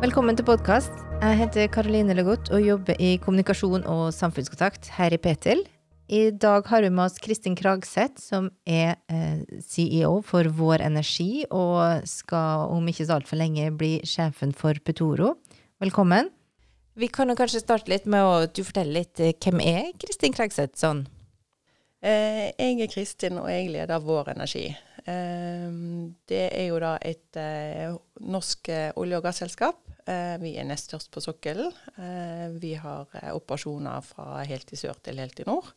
Velkommen til podkast. Jeg heter Karoline Legoth og jobber i kommunikasjon og samfunnskontakt her i Petil. I dag har vi med oss Kristin Kragseth, som er eh, CEO for Vår Energi, og skal om ikke så altfor lenge bli sjefen for Petoro. Velkommen. Vi kan jo kanskje starte litt med å du forteller litt eh, hvem er Kristin Kragseth sånn? Eh, jeg er Kristin, og jeg leder Vår Energi. Det er jo da et norsk olje- og gasselskap vi er nest størst på sokkelen. Eh, vi har eh, operasjoner fra helt i sør til helt i nord.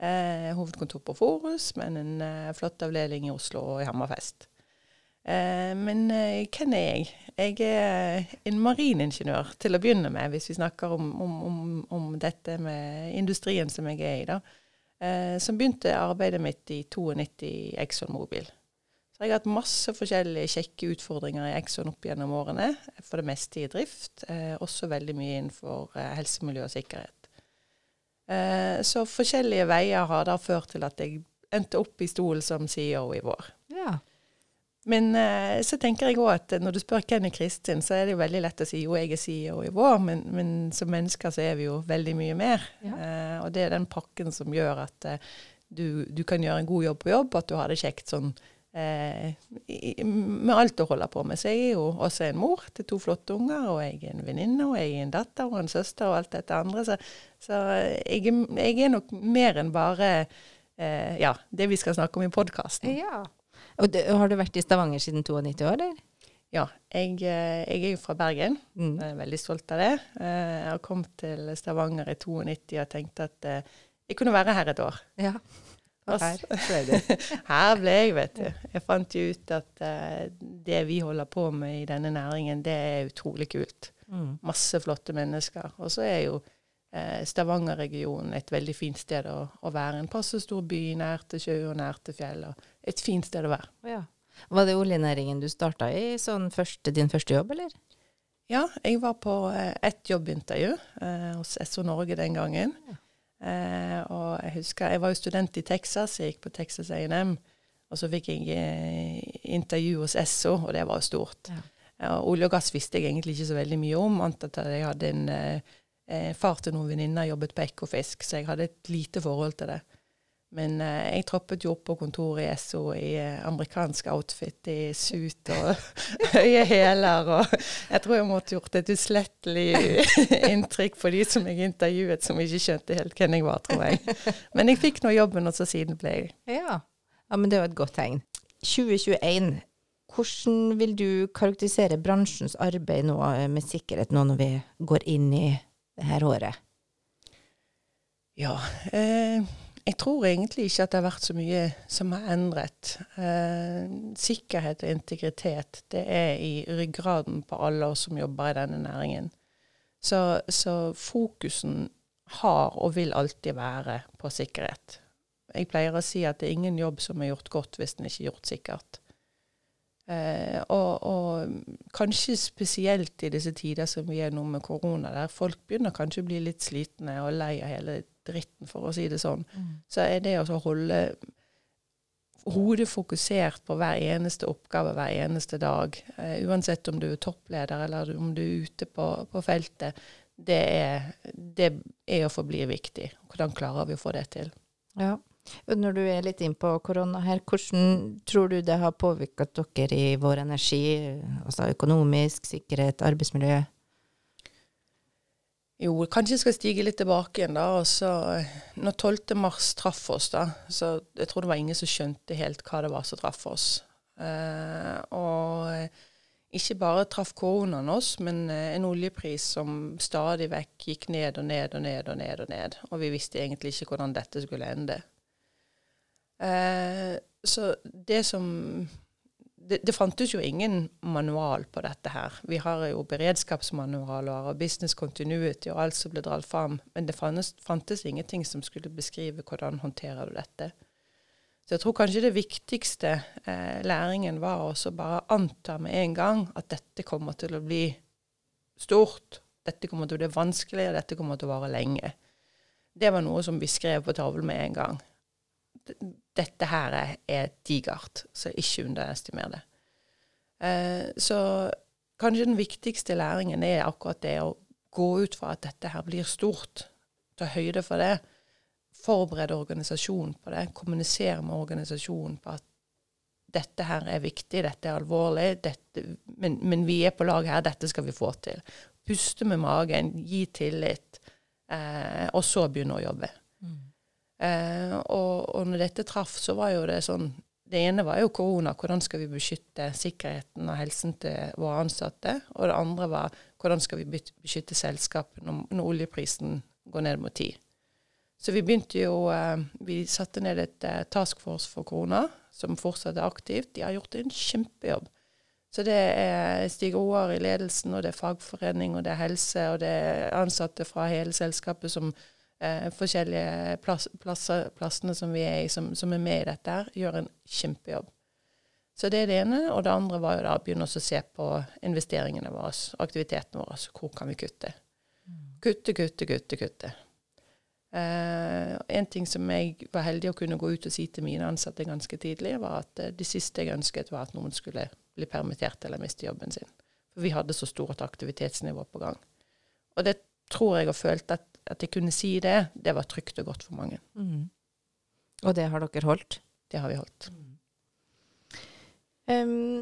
Hovedkontor på Forus, men en flott avdeling i Oslo og i Hammerfest. Men hvem er jeg? Jeg er en mariningeniør til å begynne med, hvis vi snakker om, om, om, dette med industrien som jeg er i. da. Som begynte arbeidet mitt i 92 Exxon ExxonMobil. Så jeg har hatt masse forskjellige kjekke utfordringer i Exxon opp gjennom årene. For det meste i drift. Eh, også veldig mye innenfor eh, helse, miljø og sikkerhet. Eh, så forskjellige veier har da ført til at jeg endte opp i stolen som CEO i vår. Ja. Men eh, så tenker jeg òg at når du spør hvem er Kristin, så er det jo veldig lett å si jo, jeg er CEO i vår, men, men som mennesker så er vi jo veldig mye mer. Ja. Eh, og det er den pakken som gjør at eh, du, du, kan gjøre en god jobb på jobb, at du har det kjekt sånn eh, med alt å holde på med. Så jeg er jo også en mor til to flotte unger, og jeg er en venninne, og jeg er en datter og en søster og alt dette andre. Så, så jeg, jeg, er nok mer enn bare eh, ja, det vi skal snakke om i podkasten. Ja. Og det, har du vært i Stavanger siden 92 år, eller? Ja, jeg, eh, jeg, er jo fra Bergen. Mm. Jeg er veldig stolt av det. Eh, jeg har kommet til Stavanger i 92 og tenkte at jeg kunne være her et år. Ja. Og her ble det. her ble jeg, vet du. Jeg fant jo ut at uh, det vi holder på med i denne næringen, det er utrolig kult. Mm. Masse flotte mennesker. Og så er jo uh, Stavanger-regionen et veldig fint sted å, å, være. En passe stor by nær til sjø og nær til fjell. Og et fint sted å være. Ja. Var det oljenæringen du starta i, sånn første, din første jobb, eller? Ja, jeg var på uh, ett jobbintervju hos SO Norge den gangen. Ja. Eh, og jeg husker, jeg var jo student i Texas, jeg gikk på Texas A&M. Og så fikk jeg eh, intervju hos Esso, og det var jo stort. Ja. Og olje og gass visste jeg egentlig ikke så veldig mye om, annet at jeg hadde en eh, eh far til noen venninner jobbet på Ekofisk, så jeg hadde et lite forhold til det. Men eh, jeg troppet jo opp på kontoret i SO i eh, amerikansk outfit, i suit og høye hæler. Og jeg tror jeg måtte gjort et uslettelig inntrykk på de som jeg intervjuet, som ikke skjønte helt hvem jeg var, tror jeg. Men jeg fikk nå jobben, og så siden ble jeg ja. ja, men det var et godt tegn. 2021. Hvordan vil du karakterisere bransjens arbeid nå eh, med sikkerhet nå når vi går inn i det her året? Ja, eh, jeg tror egentlig ikke at det har vært så mye som har endret. Eh, sikkerhet og integritet det er i ryggraden på alle oss som jobber i denne næringen. Så, så fokusen har og vil alltid være på sikkerhet. Jeg pleier å si at det er ingen jobb som er gjort godt hvis den ikke er gjort sikkert. Eh, og, og, kanskje spesielt i disse tider som vi er nå med korona, der folk begynner kanskje å bli litt slitne og lei av hele dritten, for å si det sånn, mm. så er det å holde hodet fokusert på hver eneste oppgave hver eneste dag, uh, uansett om du er toppleder eller om du er ute på, på feltet, det er, det er og forblir viktig. Hvordan klarer vi å få det til? Ja. Når du er litt inn på korona her, hvordan tror du det har påvirket dere i Vår Energi, altså økonomisk, sikkerhet, arbeidsmiljø? Jo, kanskje jeg skal stige litt tilbake igjen, da. Og så, når 12. mars traff oss, da, så jeg tror det var ingen som skjønte helt hva det var som traff oss. Eh, og ikke bare traff koronaen oss, men eh, en oljepris som stadig vekk gikk ned og ned og ned og ned. Og ned. Og vi visste egentlig ikke hvordan dette skulle ende. Eh, så det som det, det, fantes jo ingen manual på dette her. Vi har jo beredskapsmanualer og business continuity og alt som ble dratt fram, men det fantes, fantes, ingenting som skulle beskrive hvordan håndterer du dette. Så jeg tror kanskje det viktigste eh, læringen var å bare anta med en gang at dette kommer til å bli stort, dette kommer til å bli vanskelig, og dette kommer til å vare lenge. Det var noe som vi skrev på tavlen med en gang dette her er, er digert, så ikke underestimer det. Eh, så kanskje den viktigste læringen er akkurat det å gå ut fra at dette her blir stort. Ta høyde for det. Forberede organisasjonen på det. Kommunisere med organisasjonen på at dette her er viktig, dette er alvorlig, dette, men, men, vi er på lag her, dette skal vi få til. Puste med magen, gi tillit, eh, og så begynne å jobbe. Eh, og, og når dette traff, så var jo det sånn det ene var jo korona, hvordan skal vi beskytte sikkerheten og helsen til våre ansatte. Og det andre var hvordan skal vi beskytte selskapet når, når oljeprisen går ned mot ti. Så vi begynte jo eh, Vi satte ned et eh, task force for korona, som fortsatt er aktivt. De har gjort en kjempejobb. Så det er Stig Roar i ledelsen, og det er fagforening, og det er helse, og det er ansatte fra hele selskapet som eh, forskjellige plass, plasser, plassene som vi er i, som, som, er med i dette, her, gjør en kjempejobb. Så det er det ene. Og det andre var jo da å begynne å se på investeringene våre, aktivitetene våre. Hvor kan vi kutte? Kutte, kutte, kutte, kutte. Uh, en ting som jeg var heldig å kunne gå ut og si til mine ansatte ganske tidlig, var at uh, det siste jeg ønsket, var at noen skulle bli permittert eller miste jobben sin. For vi hadde så stort aktivitetsnivå på gang. Og det tror jeg og følte at at jeg kunne si det, det var trygt og godt for mange. Mm. Og det har dere holdt? Det har vi holdt. Um,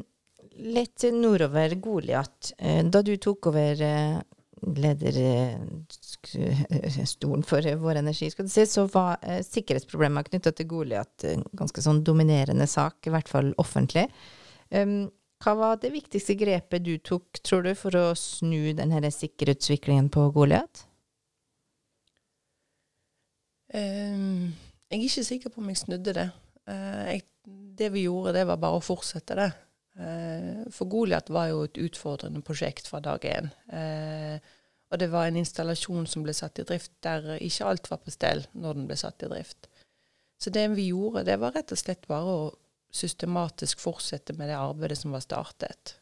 litt nordover Goliat. Eh, da du tok over uh, lederstolen for Vår Energi, skal du si, så var sikkerhetsproblemer knytta til Goliat en ganske sånn dominerende sak, i hvert fall offentlig. Um, hva var det viktigste grepet du tok, tror du, for å snu denne sikkerhetsutviklingen på Goliat? Uh, jeg er ikke sikker på om jeg snudde det. Uh, jeg, det vi gjorde, det var bare å fortsette det. Uh, for Goliat var jo et utfordrende prosjekt fra dag én. Eh, og det var en installasjon som ble satt i drift der ikke alt var på stell når den ble satt i drift. Så det vi gjorde, det var rett og slett bare å systematisk fortsette med det arbeidet som var startet.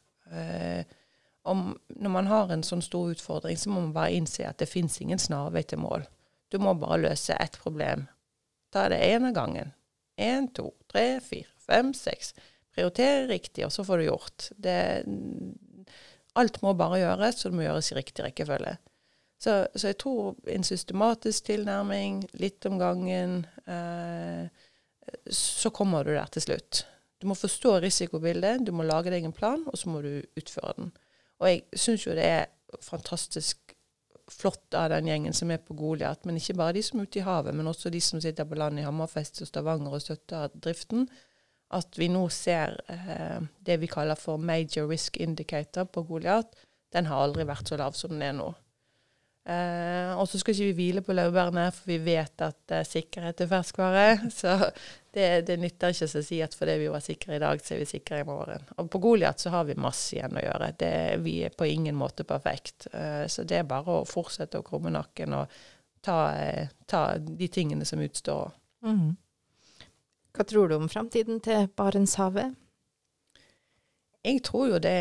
Om, når man har en sånn stor utfordring, så må man bare innse at det fins ingen snarvei til mål. Du må bare løse ett problem. Ta det én av gangen. Én, to, tre, fire, fem, seks. Prioritere riktig, og så får du gjort. Det, alt må bare gjøres, og det må gjøres i riktig rekkefølge. Så, så, jeg tror en systematisk tilnærming, litt om gangen, eh, så kommer du der til slutt. Du må forstå risikobildet, du må lage deg en plan, og så må du utføre den. Og jeg syns jo det er fantastisk flott av den gjengen som er på Goliat. Men ikke bare de som er ute i havet, men også de som sitter på land i Hammerfest og Stavanger og støtter driften. At vi nå ser eh, det vi kaller for major risk indicator på Goliat. Den har aldri vært så lav som den er nå. Eh, og så skal ikke vi hvile på laurbærene, for vi vet at eh, sikkerhet er ferskvare. Så det, det, nytter ikke å si at fordi vi var sikre i dag, så er vi sikre i morgen. Og på Goliat så har vi masse igjen å gjøre. Det, vi er på ingen måte perfekt. Eh, så det er bare å fortsette å krumme nakken og ta, eh, ta de tingene som utstår. Mm. Hva tror du om framtiden til Barentshavet? Jeg tror jo det,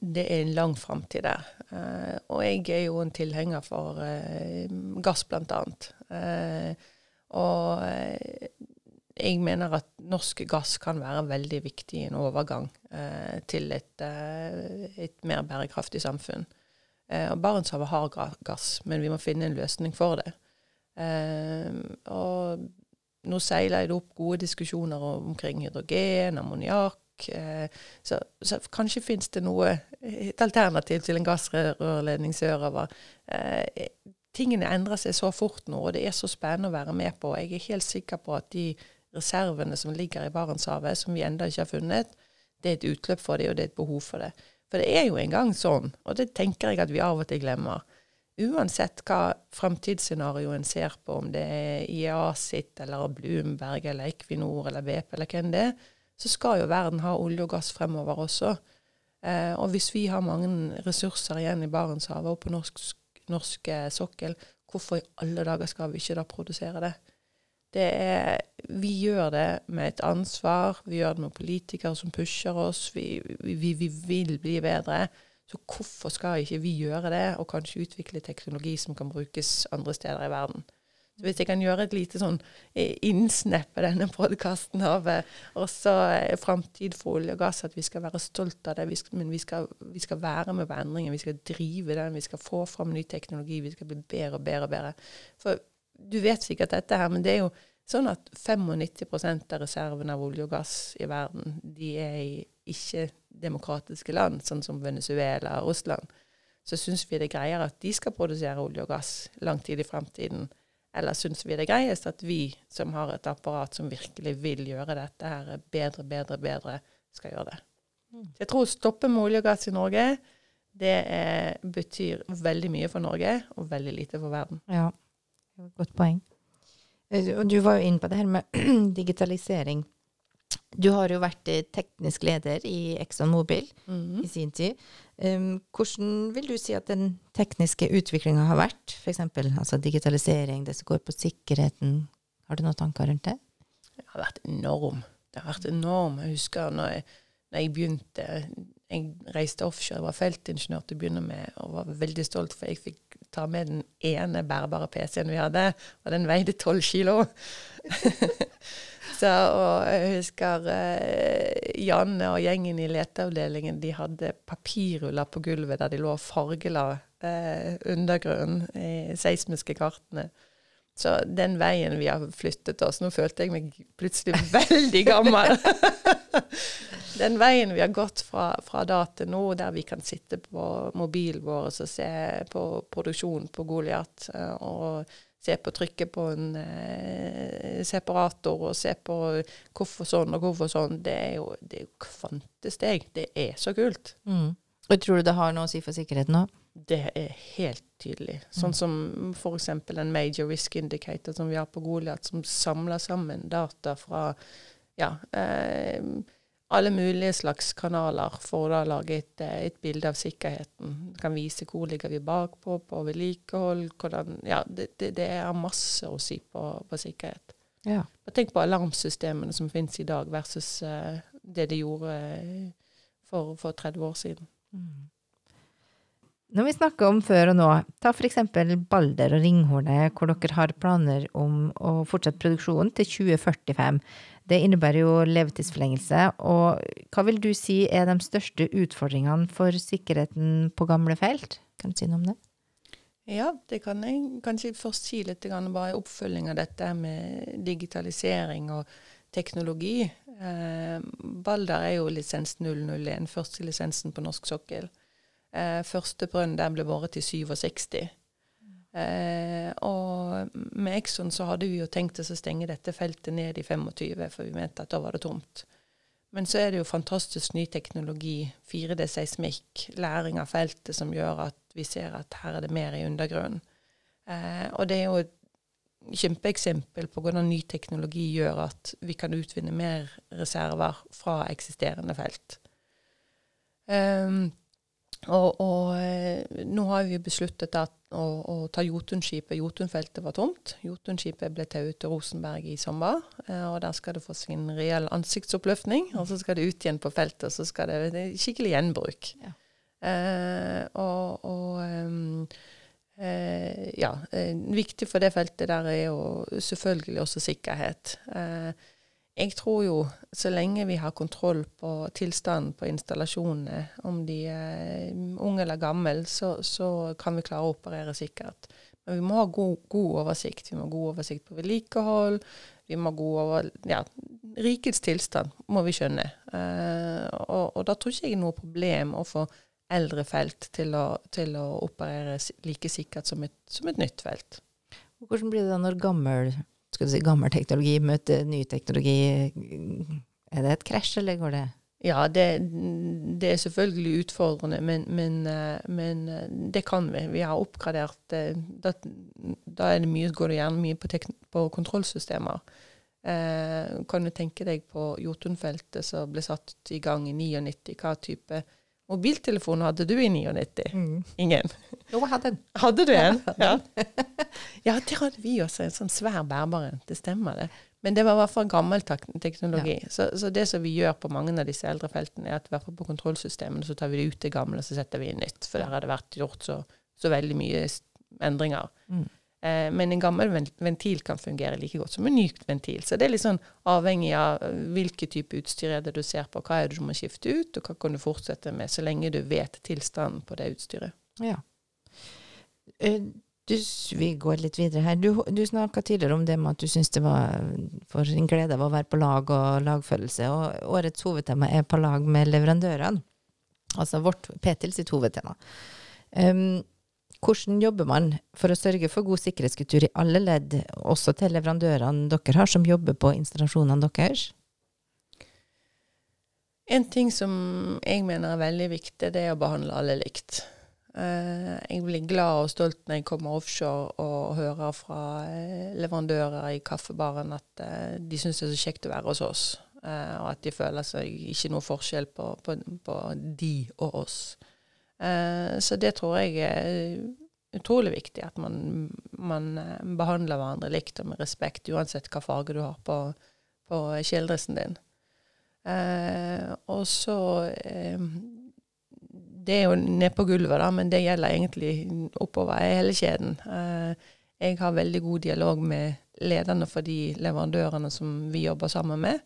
det er en lang framtid der. Uh, og jeg er jo en tilhenger for uh, gass, annet. Uh, og jeg mener at norsk gass kan være veldig viktig i en overgang til et, et, mer bærekraftig samfunn. og Barentshavet har gass, men vi må finne en løsning for det. og nå seiler det opp gode diskusjoner omkring hydrogen, ammoniakk Eh, så, så, kanskje finnes det noe, et alternativ til en gassrørledning sørover. Eh, tingene endrer seg så fort nå, og det er så spennende å være med på. Jeg er helt sikker på at de reservene som ligger i Barentshavet, som vi ennå ikke har funnet, det er et utløp for det, og det er et behov for det. For det er jo engang sånn, og det tenker jeg at vi av og til glemmer. Uansett hva framtidsscenarioen ser på, om det er IEA sitt, eller Bloomberg, eller Equinor, eller BP, eller hvem det er, så skal jo verden ha olje og gass fremover også. Eh, og hvis vi har mange ressurser igjen i Barentshavet og på norsk, norsk eh, sokkel, hvorfor i alle dager skal vi ikke da produsere det? det er, vi gjør det med et ansvar, vi gjør det med politikere som pusher oss, vi, vi, vi vil bli bedre. Så hvorfor skal ikke vi gjøre det, og kanskje utvikle teknologi som kan brukes andre steder i verden? Så hvis jeg kan gjøre et lite sånn eh, innsnepp av denne podkasten av eh, også eh, framtid for olje og gass, at vi skal være stolt av det, men vi skal, vi skal, være med på endringen. Vi skal drive den, vi skal få fram ny teknologi, vi skal bli bedre og bedre og bedre. For du vet sikkert dette her, men det er jo sånn at 95% av reservene av olje og gass i verden, de er i ikke-demokratiske land, sånn som Venezuela og Russland. Så syns vi det er greiere at de skal produsere olje og gass lang tid i fremtiden eller syns vi det er greiest at vi som har et apparat som virkelig vil gjøre dette her bedre, bedre, bedre, skal gjøre det. Så Jeg tror å stoppe med olje og gass i Norge, det er, betyr veldig mye for Norge og veldig lite for verden. Ja, godt poeng. Og du var jo inne på det her med digitalisering. Du har jo vært eh, teknisk leder i Exxon Mobil mm -hmm. i sin tid. Hvordan vil du si at den tekniske utviklinga har vært? F.eks. Altså digitalisering, det som går på sikkerheten. Har du noen tanker rundt det? Det har vært enorm. Det har vært enorm. Jeg husker når jeg, når jeg begynte Jeg reiste offshore, jeg var feltingeniør til å begynne med, og var veldig stolt, for jeg fikk ta med den ene bærbare PC-en vi hadde, og den veide tolv kilo. Så, og jeg husker eh, Janne og gjengen i leteavdelingen de hadde papirruller på gulvet der de lå og fargela eh, undergrunnen i seismiske kartene. Så den veien vi har flyttet oss Nå følte jeg meg plutselig veldig gammel. den veien vi har gått fra, fra, da til nå, der vi kan sitte på mobilen vår og se på produksjonen på Goliat eh, og se på trykket på en eh, separator og se på hvorfor sånn og hvorfor sånn, det er jo, det er jo kvantesteg. Det er så kult. Mm. Og Tror du det har noe å si for sikkerheten òg? Det er helt tydelig. Sånn mm. som f.eks. en major risk indicator som vi har på Goliat, som samler sammen data fra ja, eh, alle mulige slags kanaler for å lage et, eh, et, bilde av sikkerheten. Det kan vise hvor ligger vi bakpå på vedlikehold. hvordan, ja, det, det, det, er masse å si på, på sikkerhet. Ja. Tenk på alarmsystemene som finnes i dag, versus uh, det de gjorde uh, for, for, 30 år siden. Mm. Når vi snakker om før og nå, ta f.eks. Balder og Ringhornet, hvor dere har planer om å fortsette produksjonen til 2045. Det innebærer jo levetidsforlengelse. Og hva vil du si er de største utfordringene for sikkerheten på gamle felt? Kan du si noe om det? Ja, det kan jeg kanskje først si litt bare i oppfølging av dette med digitalisering og teknologi. Eh, Balder er jo lisens 001, første lisensen på norsk sokkel. Eh, første brønn der ble båret i 67. Eh, og med Exxon så hadde vi jo tenkt oss å stenge dette feltet ned i 25, for vi mente at da var det tomt. Men så er det jo fantastisk ny teknologi, 4D-seismikk, læring av feltet, som gjør at vi ser at her er det mer i undergrunnen. Eh, og det er jo et kjempeeksempel på hvordan ny teknologi gjør at vi kan utvinne mer reserver fra eksisterende felt. Um, og, og, eh, nå har vi besluttet at, å, å, ta Jotunskipet. Jotunfeltet var tomt. Jotunskipet ble tatt ut til Rosenberg i sommer. Eh, og Der skal det få sin reell ansiktsoppløftning. Og så skal det ut igjen på feltet, og så skal det, det skikkelig gjenbruk. Ja. Eh, og, og um, eh, ja, viktig for det feltet der er jo selvfølgelig også sikkerhet. Eh, jeg tror jo så lenge vi har kontroll på tilstanden på installasjonene, om de er unge eller gamle, så, så, kan vi klare å operere sikkert. Men vi må ha god, god oversikt. Vi må ha god oversikt på vedlikehold. Vi må ha god over, ja, Rikets tilstand må vi skjønne. Eh, og, og, da tror ikke jeg er noe problem å få eldre felt til å, til å operere like sikkert som et, som et nytt felt. Hvordan blir det da når gammel skal du si, gammel teknologi møter ny teknologi. Er det et krasj, eller går det Ja, det, det er selvfølgelig utfordrende, men, men, men, det kan vi. Vi har oppgradert eh, Da, da det mye, går det gjerne mye på, på kontrollsystemer. Eh, kan du tenke deg på Jotunfeltet som ble satt i gang i 99, hva type mobiltelefon hadde du i 99? Mm. Ingen? Jo, jeg hadde en. Hadde du en? Ja. ja, det hadde vi også. En sånn svær bærbar en. Det stemmer, det. Men det var i hvert fall gammel teknologi. Ja. Så, så, det som vi gjør på mange av disse eldre feltene, er at i hvert fall på kontrollsystemene så tar vi det ut det gamle, og så setter vi inn nytt. For der har det vært gjort så, så veldig mye endringer. Mm. Eh, men en gammel ventil kan fungere like godt som en ny ventil. Så det er litt sånn avhengig av eh, hvilken type utstyr er det du ser på. Hva er det du må skifte ut, og hva kan du fortsette med, så lenge du vet tilstanden på det utstyret. Ja. Eh, du, vi går litt videre her. Du, du snakka tidligere om det med at du syns det var for en glede av å være på lag og lagfølelse. Og årets hovedtema er på lag med leverandørene. Altså vårt Petil sitt hovedtema. Um, hvordan jobber man for å sørge for god sikkerhetskultur i alle ledd, også til leverandørene dere har, som jobber på installasjonene deres? En ting som jeg mener er veldig viktig, det er å behandle alle likt. Uh, jeg blir glad og stolt når jeg kommer offshore og hører fra uh, leverandører i kaffebaren at uh, de syns det er så kjekt å være hos oss, og at de føler seg ikke noe forskjell på, på, på de og oss. Eh, så det tror jeg er utrolig viktig, at man, man eh, behandler hverandre likt og med respekt, uansett hva farge du har på, på kjeledressen din. Eh, og så eh, Det er jo nede på gulvet, da, men det gjelder egentlig oppover hele kjeden. Eh, jeg har veldig god dialog med lederne for de leverandørene som vi jobber sammen med,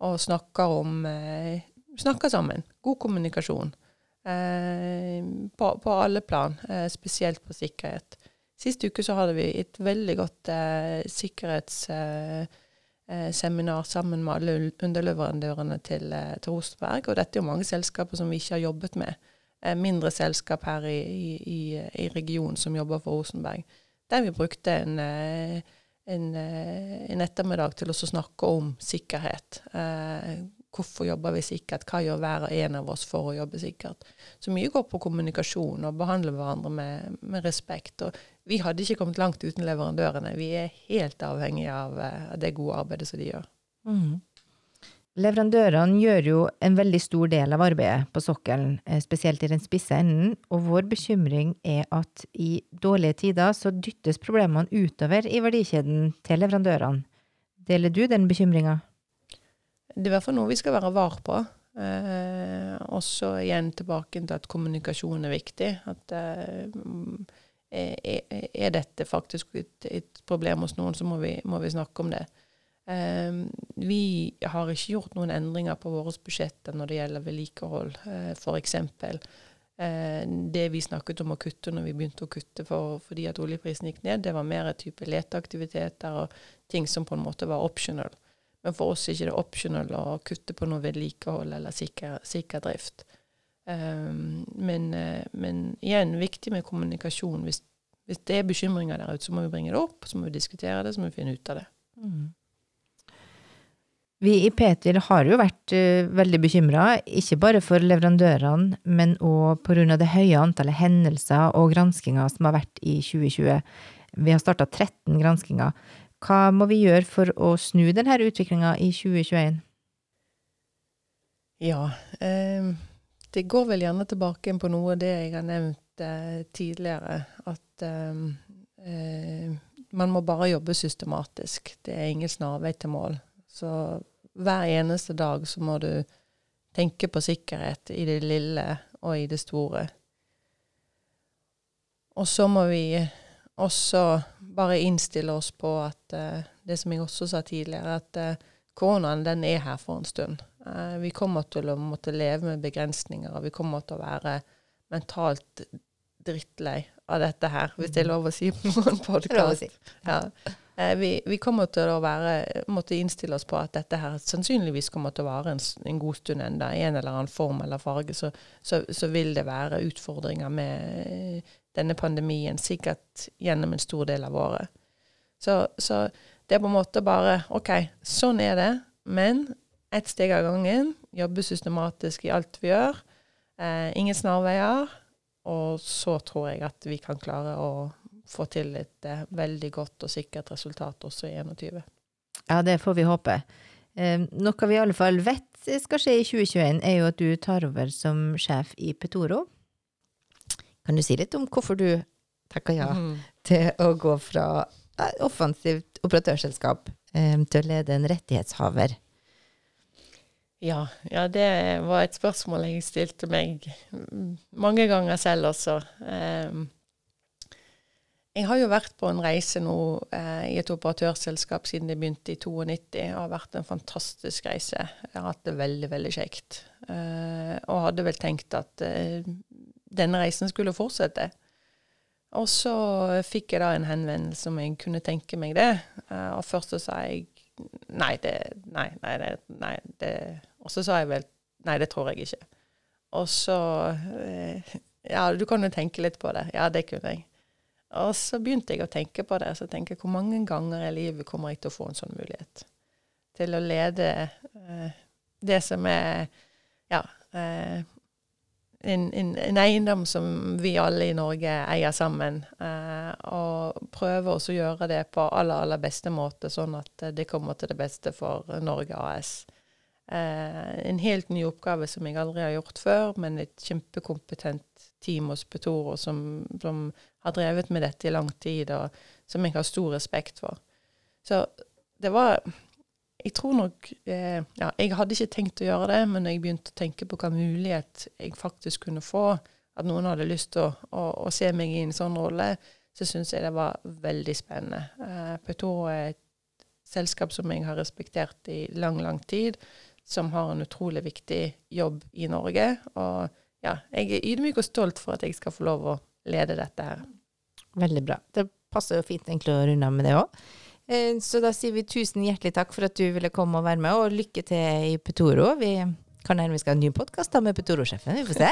og snakker om eh, Snakker sammen. God kommunikasjon. Eh, på, på, alle plan, eh, spesielt på sikkerhet. Sist uke så hadde vi et veldig godt eh, sikkerhetsseminar sammen med alle underleverandørene til, til Rosenberg. Og dette er jo mange selskaper som vi ikke har jobbet med. mindre selskap her i, i, i, regionen som jobber for Rosenberg. Der vi brukte en, en, en ettermiddag til å snakke om sikkerhet. Hvorfor jobber vi sikkert? Hva gjør hver og en av oss for å jobbe sikkert? Så mye går på kommunikasjon og behandle hverandre med, med respekt. Og vi hadde ikke kommet langt uten leverandørene. Vi er helt avhengige av, eh, av det gode arbeidet som de gjør. Mm. Leverandørene gjør jo en veldig stor del av arbeidet på sokkelen, eh, spesielt i den spisse enden, og vår bekymring er at i dårlige tider så dyttes problemene utover i verdikjeden til leverandørene. Deler du den bekymringa? Det er i hvert fall noe vi skal være var på. Eh, og så igjen tilbake til at kommunikasjon er viktig. At eh, er, er, dette faktisk et, et, problem hos noen, så må vi, må vi snakke om det. Eh, vi har ikke gjort noen endringer på våre budsjetter når det gjelder vedlikehold, eh, f.eks. Eh, det vi snakket om å kutte når vi begynte å kutte for, fordi at oljeprisen gikk ned, det var mer type leteaktiviteter og ting som på en måte var optional. Men for oss er det ikke optional å kutte på noe vedlikehold eller sikker, drift. Um, men, uh, men, igjen, viktig med kommunikasjon. Hvis, hvis, det er bekymringer der ute, så må vi bringe det opp, så må vi diskutere det, så må vi finne ut av det. Mm. Vi i Petil har jo vært uh, veldig bekymra, ikke bare for leverandørene, men òg pga. det høye antallet hendelser og granskinger som har vært i 2020. Vi har starta 13 granskinger. Hva må vi gjøre for å snu denne utviklinga i 2021? Ja, eh, det går vel gjerne tilbake på noe av det jeg har nevnt eh, tidligere. At eh, eh, man må bare jobbe systematisk. Det er ingen snarvei til mål. Så hver eneste dag så må du tenke på sikkerhet i det lille og i det store. Og så må vi også bare innstille oss på at uh, det som jeg også sa tidligere, at uh, koronaen den er her for en stund. Uh, vi kommer til å måtte leve med begrensninger, og vi kommer til å være mentalt drittlei av dette her, hvis det er lov å si på en podkast. Ja. Vi, vi, kommer til å være, måtte innstille oss på at dette her sannsynligvis kommer til å vare en, en god stund enda. I en eller annen form eller farge så, så, så vil det være utfordringer med denne pandemien, sikkert gjennom en stor del av året. Så, så, det er på en måte bare OK, sånn er det, men ett steg av gangen. Jobbe systematisk i alt vi gjør. Eh, ingen snarveier. Og så tror jeg at vi kan klare å få til et eh, veldig godt og sikkert resultat også i 2021. Ja, det får vi håpe. Eh, noe vi i alle fall vet skal skje i 2021, er jo at du tar over som sjef i Petoro. Kan du si litt om hvorfor du takka ja mm. til å gå fra offensivt operatørselskap eh, til å lede en rettighetshaver? Ja, ja, det var et spørsmål jeg stilte meg mange ganger selv også. Um, Jeg har jo vært på en reise nå eh, i et operatørselskap siden det begynte i 92. Det har vært en fantastisk reise. Jeg har hatt det veldig, veldig kjekt. Eh, og hadde vel tenkt at eh, denne reisen skulle fortsette. Og så fikk jeg da en henvendelse om jeg kunne tenke meg det. Eh, og først så sa jeg nei, det Nei, nei, det, nei det Og så sa jeg vel nei, det tror jeg ikke. Og så eh, Ja, du kan jo tenke litt på det. Ja, det kunne jeg. Og så begynte jeg å tenke på det. Så tenker jeg hvor mange ganger i livet kommer jeg til å få en sånn mulighet? Til å lede eh, det som er ja, eh, en, en, en, eiendom som vi alle i Norge eier sammen. Eh, og prøve å gjøre det på aller, aller beste måte, sånn at det kommer til det beste for Norge AS. Eh, en helt ny oppgave som jeg aldri har gjort før, men et kjempekompetent team hos Petoro som, som, har drevet med dette i lang tid, og som jeg har stor respekt for. Så det var Jeg tror nok eh, Ja, jeg hadde ikke tenkt å gjøre det, men jeg begynte å tenke på hva mulighet jeg faktisk kunne få, at noen hadde lyst til å, å, å se meg i en sånn rolle, så syns jeg det var veldig spennende. Eh, Petoro er et selskap som jeg har respektert i lang, lang tid som har en utrolig viktig jobb i Norge. Og ja, jeg er ydmyk og stolt for at jeg skal få lov å lede dette her. Veldig bra. Det passer jo fint egentlig å runde av med det òg. Eh, så da sier vi tusen hjertelig takk for at du ville komme og være med, og lykke til i Petoro. Vi kan hende vi skal ha en ny podkast med Petoro-sjefen, vi får se.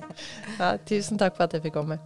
ja, tusen takk for at jeg fikk komme.